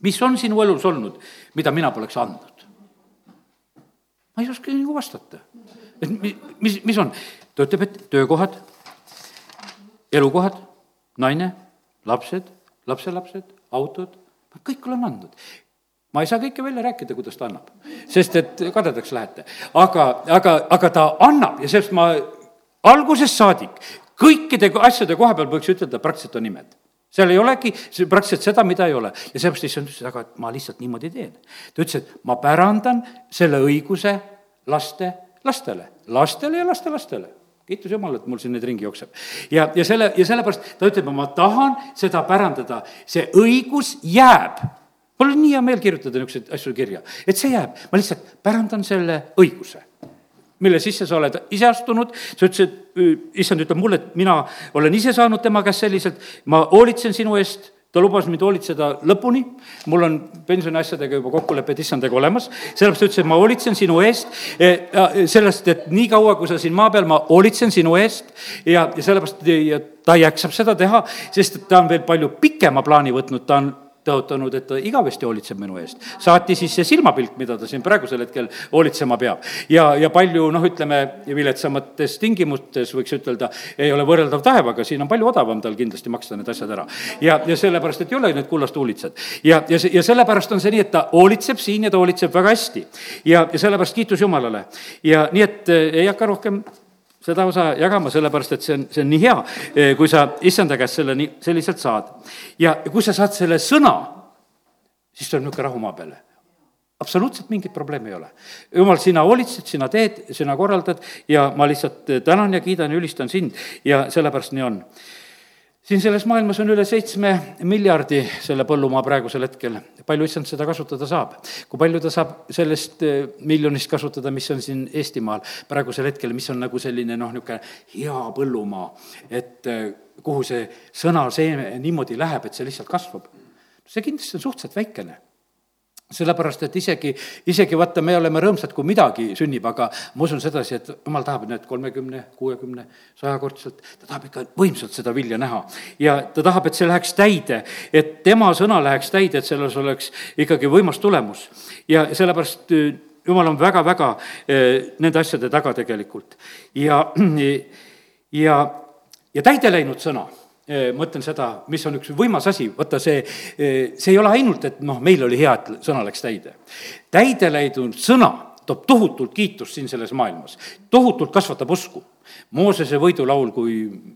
mis on sinu elus olnud, mida mina poleks andnud? ma ei oska nagu vastata. et mis, mis, mis on? ta ütleb, et töökohad, elukohad, naine, lapsed, lapselapsed, autod, kõik olen andnud ma ei saa kõike välja rääkida, kuidas ta annab, sest et kadedaks lähete. aga, aga, aga ta annab ja sellest ma algusest saadik kõikide asjade koha peal võiks ütelda, praktiliselt on imed seal ei olegi praktiliselt seda, mida ei ole. ja seepärast issand ütles, aga ma lihtsalt niimoodi teen. ta ütles, et ma pärandan selle õiguse laste, lastele, lastele ja lastelastele. kiitus Jumalale, et mul siin neid ringi jookseb. ja, ja selle, ja sellepärast ta ütleb, ma tahan seda pärandada, see õigus jääb mul on nii hea meel kirjutada niisuguseid asju kirja, et see jääb, ma lihtsalt pärandan selle õiguse mille sisse sa oled ise astunud, sa ütlesid, issand ütleb mulle, et mina olen ise saanud tema käest selliselt, ma hoolitsen sinu eest, ta lubas mind hoolitseda lõpuni, mul on pensioniasjadega juba kokkulepped issandaga olemas, sellepärast ta ütles, et ma hoolitsen sinu eest, e, sellest, et niikaua, kui sa siin maa peal, ma hoolitsen sinu eest. Ja, ja sellepärast ja ta jaksab seda teha, sest ta on veel palju pikema plaani võtnud, ta on tõotanud, et ta igavesti hoolitseb minu eest. saati siis see silmapilk, mida ta siin praegusel hetkel hoolitsema peab. ja, ja palju noh, ütleme viletsamates tingimustes võiks ütelda, ei ole võrreldav taevaga, siin on palju odavam tal kindlasti maksta need asjad ära. ja, ja sellepärast, et ei ole need kullast huulitsad. ja, ja, ja sellepärast on see nii, et ta hoolitseb siin ja ta hoolitseb väga hästi. ja, ja sellepärast kiitus Jumalale. ja nii, et eh, ei hakka rohkem seda osa jagama, sellepärast et see on, see on nii hea, eh, kui sa issanda käest selle nii, selliselt saad. ja kui sa saad selle sõna, siis tuleb niisugune rahu maa peale absoluutselt mingit probleemi ei ole. jumal, sina hoolitsed, sina teed, sina korraldad ja ma lihtsalt tänan ja kiidan ja ülistan sind ja sellepärast nii on siin selles maailmas on üle seitsme miljardi selle põllumaa praegusel hetkel. palju issand seda kasutada saab? kui palju ta saab sellest eh, miljonist kasutada, mis on siin Eestimaal praegusel hetkel, mis on nagu selline noh, niisugune hea põllumaa, et eh, kuhu see sõna seeme niimoodi läheb, et see lihtsalt kasvab? see kindlasti on suhteliselt väikene sellepärast, et isegi, isegi vaata, me oleme rõõmsad, kui midagi sünnib, aga ma usun sedasi, et jumal tahab, näed, kolmekümne, kuuekümne, sajakordselt, ta tahab ikka võimsalt seda vilja näha. ja ta tahab, et see läheks täide, et tema sõna läheks täide, et selles oleks ikkagi võimas tulemus. ja sellepärast äh, jumal on väga-väga äh, nende asjade taga tegelikult. ja, ja, ja täide läinud sõna ma ütlen seda, mis on üks võimas asi, vaata see, see ei ole ainult, et noh, meil oli hea, et sõna läks täide. täide läinud sõna toob tohutult kiitust siin selles maailmas, tohutult kasvatab usku. Moosese võidulaul, kui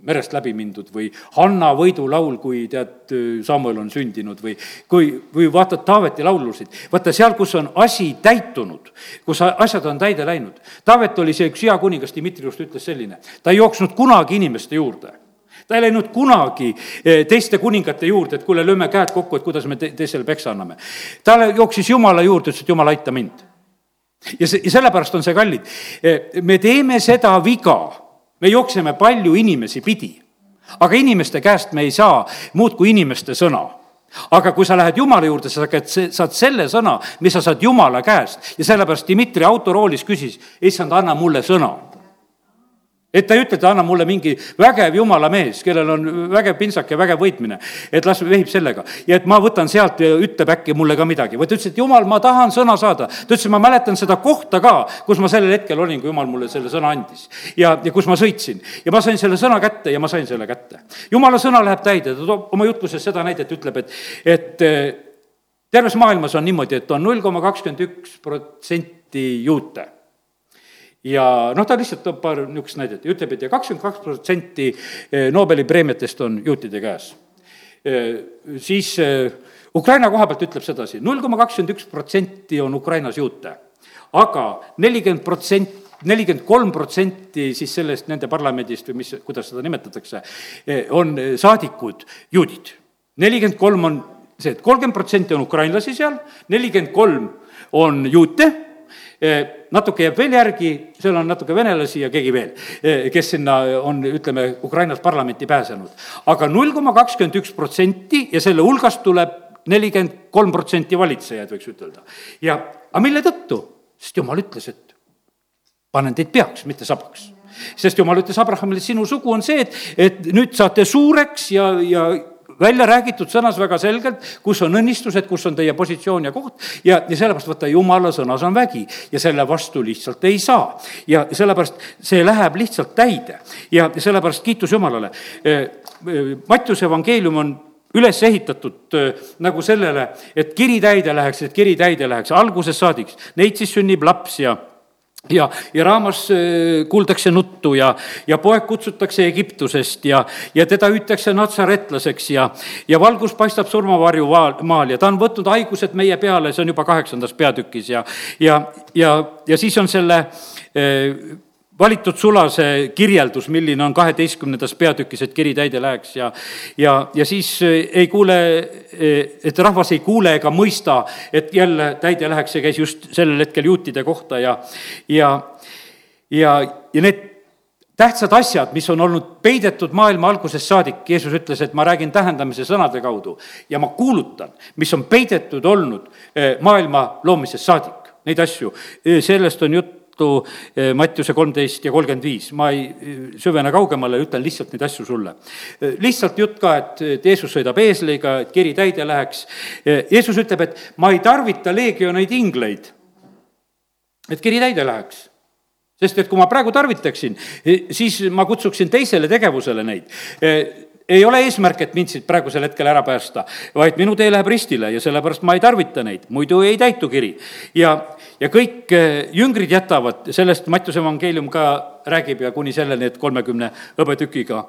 merest läbi mindud või Hanna võidulaul, kui tead, Samuel on sündinud või kui, või vaatad Taaveti laulusid, vaata seal, kus on asi täitunud, kus asjad on täide läinud. Taavet oli see üks hea kuningas, Dmitriust ütles selline, ta ei jooksnud kunagi inimeste juurde ta ei läinud kunagi eh, teiste kuningate juurde, et kuule, lööme käed kokku, et kuidas me te-, teisele peksa anname. ta jooksis Jumala juurde, ütles, et Jumal, aita mind. Ja see, ja sellepärast on see kallid. Eh, me teeme seda viga, me jookseme palju inimesi pidi, aga inimeste käest me ei saa muud kui inimeste sõna. Aga kui sa lähed Jumala juurde, sa saad selle sõna, mis sa saad Jumala käest. Ja sellepärast Dmitri autoroolis küsis, issand, anna mulle sõna et ta ei ütle, et anna mulle mingi vägev jumala mees, kellel on vägev pintsak ja vägev võitmine, et las vehib sellega. ja et ma võtan sealt ja ütleb äkki mulle ka midagi, vaid ta ütles, et jumal, ma tahan sõna saada. ta ütles, et ma mäletan seda kohta ka, kus ma sellel hetkel olin, kui jumal mulle selle sõna andis. ja, ja kus ma sõitsin ja ma sain selle sõna kätte ja ma sain selle kätte. jumala sõna läheb täide, ta toob oma jutluses seda näidet, ütleb, et, et eh, terves maailmas on niimoodi, et on null koma kakskümmend üks protsenti juute ja noh, ta lihtsalt toob paar niisugust näidet ja ütleb, et ja kakskümmend kaks protsenti eh, Nobeli preemiatest on juutide käes. Eh, siis eh, Ukraina koha pealt ütleb sedasi, null koma kakskümmend üks protsenti on Ukrainas juute, aga nelikümmend protsenti nelikümmend kolm protsenti siis sellest nende parlamendist või mis, kuidas seda nimetatakse, on saadikud juudid. nelikümmend kolm on see, et kolmkümmend protsenti on ukrainlasi seal, nelikümmend kolm on juute natuke jääb veel järgi, seal on natuke venelasi ja keegi veel, eh, kes sinna on, ütleme, Ukrainast parlamenti pääsenud. aga null koma kakskümmend üks protsenti ja selle hulgast tuleb nelikümmend kolm protsenti valitsejaid, võiks ütelda. ja, aga mille tõttu? sest jumal ütles, et panen teid peaks, mitte sabaks sest jumal ütles Abrahamile, sinu sugu on see, et, et nüüd saate suureks ja, ja välja räägitud sõnas väga selgelt, kus on õnnistused, kus on teie positsioon ja koht ja, ja sellepärast vaata, jumala sõnas on vägi ja selle vastu lihtsalt ei saa. ja sellepärast see läheb lihtsalt täide ja sellepärast kiitus Jumalale. E, e, Mattiuse evangeelium on üles ehitatud äh, nagu sellele, et kiri täide läheks, et kiri täide läheks, algusest saadik. Neid siis sünnib laps ja ja, ja raamas äh, kuuldakse nuttu ja, ja poeg kutsutakse Egiptusest ja, ja teda hüütakse natsaretlaseks ja, ja valgus paistab surmavarju maal ja ta on võtnud haigused meie peale, see on juba kaheksandas peatükis ja, ja, ja, ja siis on selle äh, valitud sulase kirjeldus, milline on kaheteistkümnendas peatükis, et kiri täide läheks ja, ja, ja siis eh, ei kuule, eh, et rahvas ei kuule ega mõista, et jälle täide läheks, see käis just sellel hetkel juutide kohta ja, ja, ja, ja need tähtsad asjad, mis on olnud peidetud maailma algusest saadik, Jeesus ütles, et ma räägin tähendamise sõnade kaudu ja ma kuulutan, mis on peidetud olnud eh, maailma loomisest saadik, neid asju, sellest on jutt juttu eh, Mattiuse kolmteist ja kolmkümmend viis, ma ei eh, süvene kaugemale, ütlen lihtsalt neid asju sulle. Eh, lihtsalt jutt ka, et, et Jeesus sõidab eesliga, et kiri täide läheks. Jeesus ütleb, et ma ei tarvita leegioneid ingleid, et kiri täide läheks sest et kui ma praegu tarvitaksin, siis ma kutsuksin teisele tegevusele neid ei ole eesmärk, et mind siit praegusel hetkel ära päästa, vaid minu tee läheb ristile ja sellepärast ma ei tarvita neid, muidu ei täitu kiri. ja, ja kõik eh, jüngrid jätavad, sellest Mattiuse evangeelium ka räägib ja kuni selleni, et kolmekümne hõbetükiga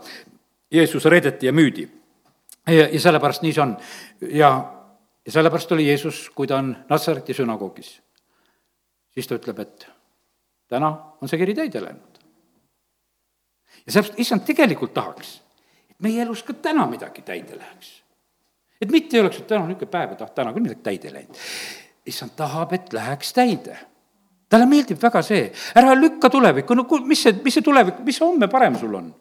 Jeesus reedeti ja müüdi. ja, ja sellepärast nii see on. ja, ja sellepärast oli Jeesus, kui ta on Natsareti sünagoogis, siis ta ütleb, et täna on see kiri täide läinud. ja sellepärast, issand, tegelikult tahaks meie elus ka täna midagi täide läheks. et mitte ei oleks, et täna on niisugune päev, et ah, täna küll midagi täide läinud. issand tahab, et läheks täide. talle meeldib väga see, ära lükka tulevikku, no mis see, mis see tulevik, mis homme parem sul on?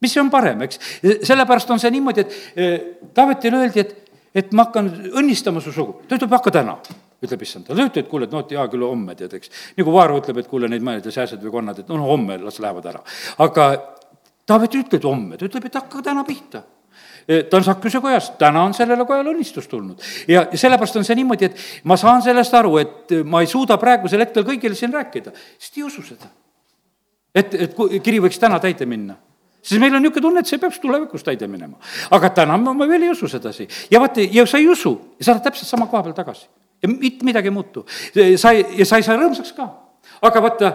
mis on parem, eks, sellepärast on see niimoodi, et Taavetile öeldi, et, et ma hakkan õnnistama su sugu, ta ütleb, hakka täna ütleb issand, ta ütleb, et kuule, et noh, et hea küll, homme tead, eks. nagu Vaaro ütleb, et kuule, neid mõned sääsed või konnad, et no, no homme las lähevad ära. aga Taavet ei ütle, et homme, ta ütleb, et hakka täna pihta e, ta on Sakkuse kojas, täna on sellele kojale õnnistus tulnud. ja, sellepärast on see niimoodi, et ma saan sellest aru, et ma ei suuda praegusel hetkel kõigile siin rääkida, sest ei usu seda. et, et kiri võiks täna täide minna siis meil on niisugune tunne, et see peaks tulevikus täide minema. aga täna ma, ma veel ei usu sedasi. ja vaata, ja sa ei usu ja sa oled täpselt sama koha peal tagasi. ja mitte midagi ei muutu. sa ei, ja sa ei saa rõõmsaks ka aga vaata,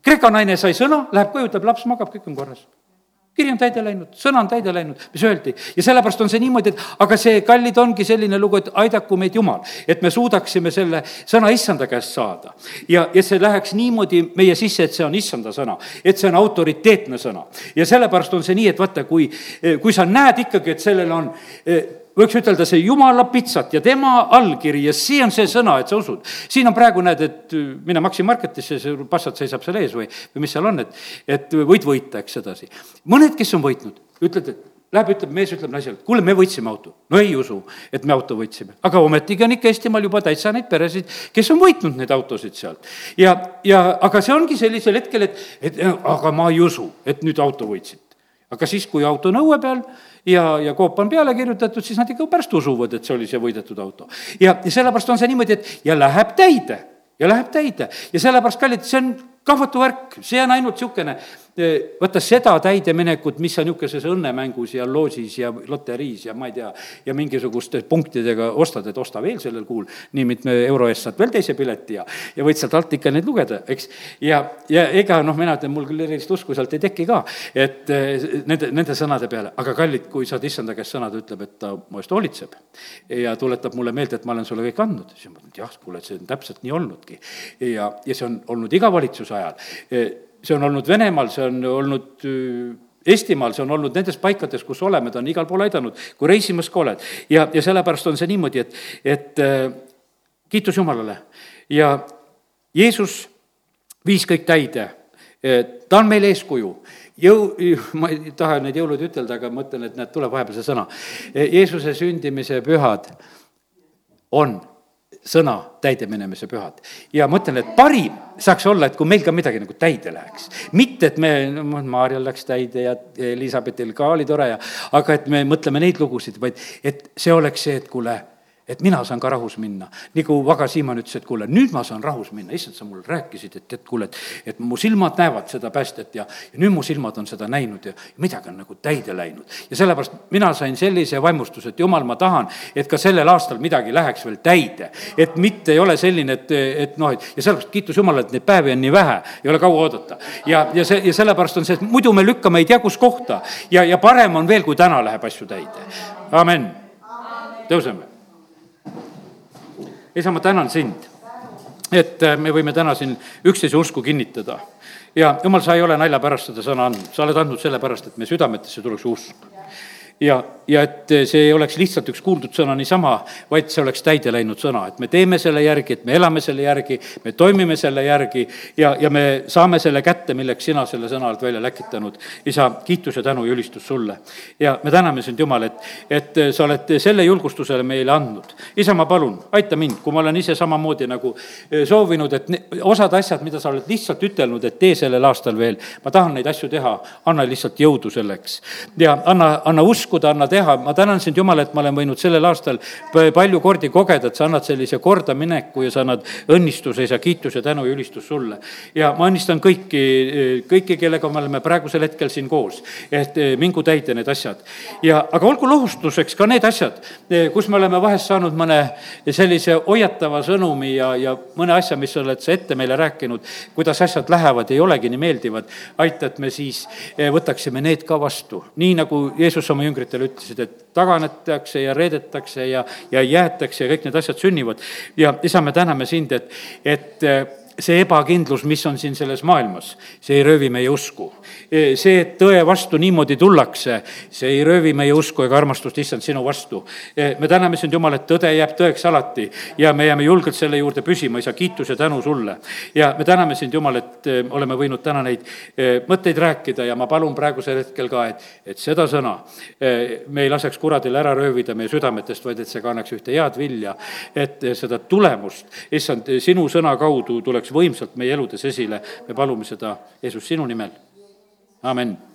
Kreeka naine sai sõna, läheb koju, ütleb, laps magab, kõik on korras kiri on täide läinud, sõna on täide läinud, mis öeldi. ja sellepärast on see niimoodi, et aga see, kallid, ongi selline lugu, et aidaku meid Jumal, et me suudaksime selle sõna issanda käest saada. ja, ja see läheks niimoodi meie sisse, et see on issanda sõna, et see on autoriteetne sõna. ja sellepärast on see nii, et vaata, kui, kui sa näed ikkagi, et sellel on võiks ütelda see jumala pitsat ja tema allkiri ja see on see sõna, et sa usud. siin on praegu näed, et mine Maxi Marketisse, see passat seisab seal ees või, või mis seal on, et, et võid võita, eks sedasi. mõned, kes on võitnud, ütled, et Läheb, ütleb, mees ütleb naisele, kuule, me võitsime auto. no ei usu, et me auto võitsime. aga ometigi on ikka Eestimaal juba täitsa neid peresid, kes on võitnud neid autosid sealt. ja, ja aga see ongi sellisel hetkel, et, et aga ma ei usu, et nüüd auto võitsid. aga siis, kui auto on õue peal ja, ja koop on peale kirjutatud, siis nad ikka pärast usuvad, et see oli see võidetud auto. ja, ja sellepärast on see niimoodi, et ja läheb täide ja läheb täide ja sellepärast, kallid, see on kahvatu värk, see on ainult niisugune vaata seda täideminekut, mis sa niisuguses õnnemängus ja loosis ja loteriis ja ma ei tea, ja mingisuguste punktidega ostad, et osta veel sellel kuul nii mitme euro eest saad veel teise pileti ja, ja võid sealt alt ikka neid lugeda, eks. ja, ja ega noh, mina ütlen, mul küll erilist usku sealt ei teki ka, et nende, nende sõnade peale, aga kallid, kui saad issanda käest sõnad, ütleb, et ta mu eest hoolitseb ja tuletab mulle meelde, et ma olen sulle kõik andnud, siis ma mõtlen, et jah, kuule, see on täpselt nii olnudki. ja, ja see on olnud iga valitsuse ajal see on olnud Venemaal, see on olnud äh, Eestimaal, see on olnud nendes paikades, kus oleme, ta on igal pool aidanud, kui reisimas ka oled. ja, ja sellepärast on see niimoodi, et, et äh, kiitus Jumalale ja Jeesus viis kõik täide. ta on meil eeskuju jõu, ma ei taha neid jõulude ütelda, aga mõtlen, et näed, tuleb vahepeal see sõna. Jeesuse sündimise pühad on sõna täideminemise pühad. ja mõtlen, et parim saaks olla, et kui meil ka midagi nagu täide läheks. mitte, et me, no Maarjal läks täide ja Elizabetil ka oli tore ja, aga et me mõtleme neid lugusid, vaid et see oleks see, et kuule et mina saan ka rahus minna. nagu Vaga Siimann ütles, et kuule, nüüd ma saan rahus minna, issand, sa mulle rääkisid, et, et kuule, et, et mu silmad näevad seda päästet ja, ja nüüd mu silmad on seda näinud ja midagi on nagu täide läinud. ja sellepärast mina sain sellise vaimustuse, et jumal, ma tahan, et ka sellel aastal midagi läheks veel täide. et mitte ei ole selline, et, et noh, et ja sellepärast kiitus Jumalale, et neid päevi on nii vähe, ei ole kaua oodata. ja, ja see, ja sellepärast on see, et muidu me lükkame ei tea kus kohta ja, ja parem on veel, kui täna läheb asju täide. amin. tõuseme isa, ma tänan sind, et äh, me võime täna siin üksteise usku kinnitada. ja jumal, sa ei ole nalja pärast seda sõna andnud, sa oled andnud sellepärast, et meie südametesse tuleks usk ja, ja et see ei oleks lihtsalt üks kuuldud sõna niisama, vaid see oleks täide läinud sõna, et me teeme selle järgi, et me elame selle järgi, me toimime selle järgi ja, ja me saame selle kätte, milleks sina selle sõna oled välja läkitanud. isa, kiitus ja tänu ja ülistus sulle. ja me täname sind, Jumal, et, et sa oled selle julgustusele meile andnud. isa, ma palun, aita mind, kui ma olen ise samamoodi nagu e, soovinud, et osad asjad, mida sa oled lihtsalt ütelnud, et tee sellel aastal veel, ma tahan neid asju teha, anna lihtsalt jõudu selleks ja anna, anna usku uskuda, anna teha, ma tänan sind, Jumal, et ma olen võinud sellel aastal palju kordi kogeda, et sa annad sellise kordamineku ja sa annad õnnistuse, ja tänu ja ülistus sulle. ja ma õnnistan kõiki, kõiki, kellega me oleme praegusel hetkel siin koos, et eh, mingu täide need asjad. ja, aga olgu lohustuseks ka need asjad, eh, kus me oleme vahest saanud mõne sellise hoiatava sõnumi ja, ja mõne asja, mis oled sa ette meile rääkinud, kuidas asjad lähevad, ei olegi nii meeldivad. aita, et me siis eh, võtaksime need ka vastu, nii nagu Jeesus oma jüngritele jüngritele ütlesid, et taganetakse ja reedetakse ja, ja jäetakse ja kõik need asjad sünnivad. ja isa, me täname sind, et, et see ebakindlus, mis on siin selles maailmas, see ei röövi meie usku. see, et tõe vastu niimoodi tullakse, see ei röövi meie usku ega armastust, issand, sinu vastu. me täname sind, Jumal, et tõde jääb tõeks alati ja me jääme julgelt selle juurde püsima, isa, kiitus ja tänu sulle. ja me täname sind, Jumal, et oleme võinud täna neid mõtteid rääkida ja ma palun praegusel hetkel ka, et, et seda sõna me ei laseks kuradil ära röövida meie südametest, vaid et see kannaks ühte head vilja, et seda tulemust, issand, sinu sõna kaudu tuleks võimsalt meie eludes esile. me palume seda, Jeesus, sinu nimel. amin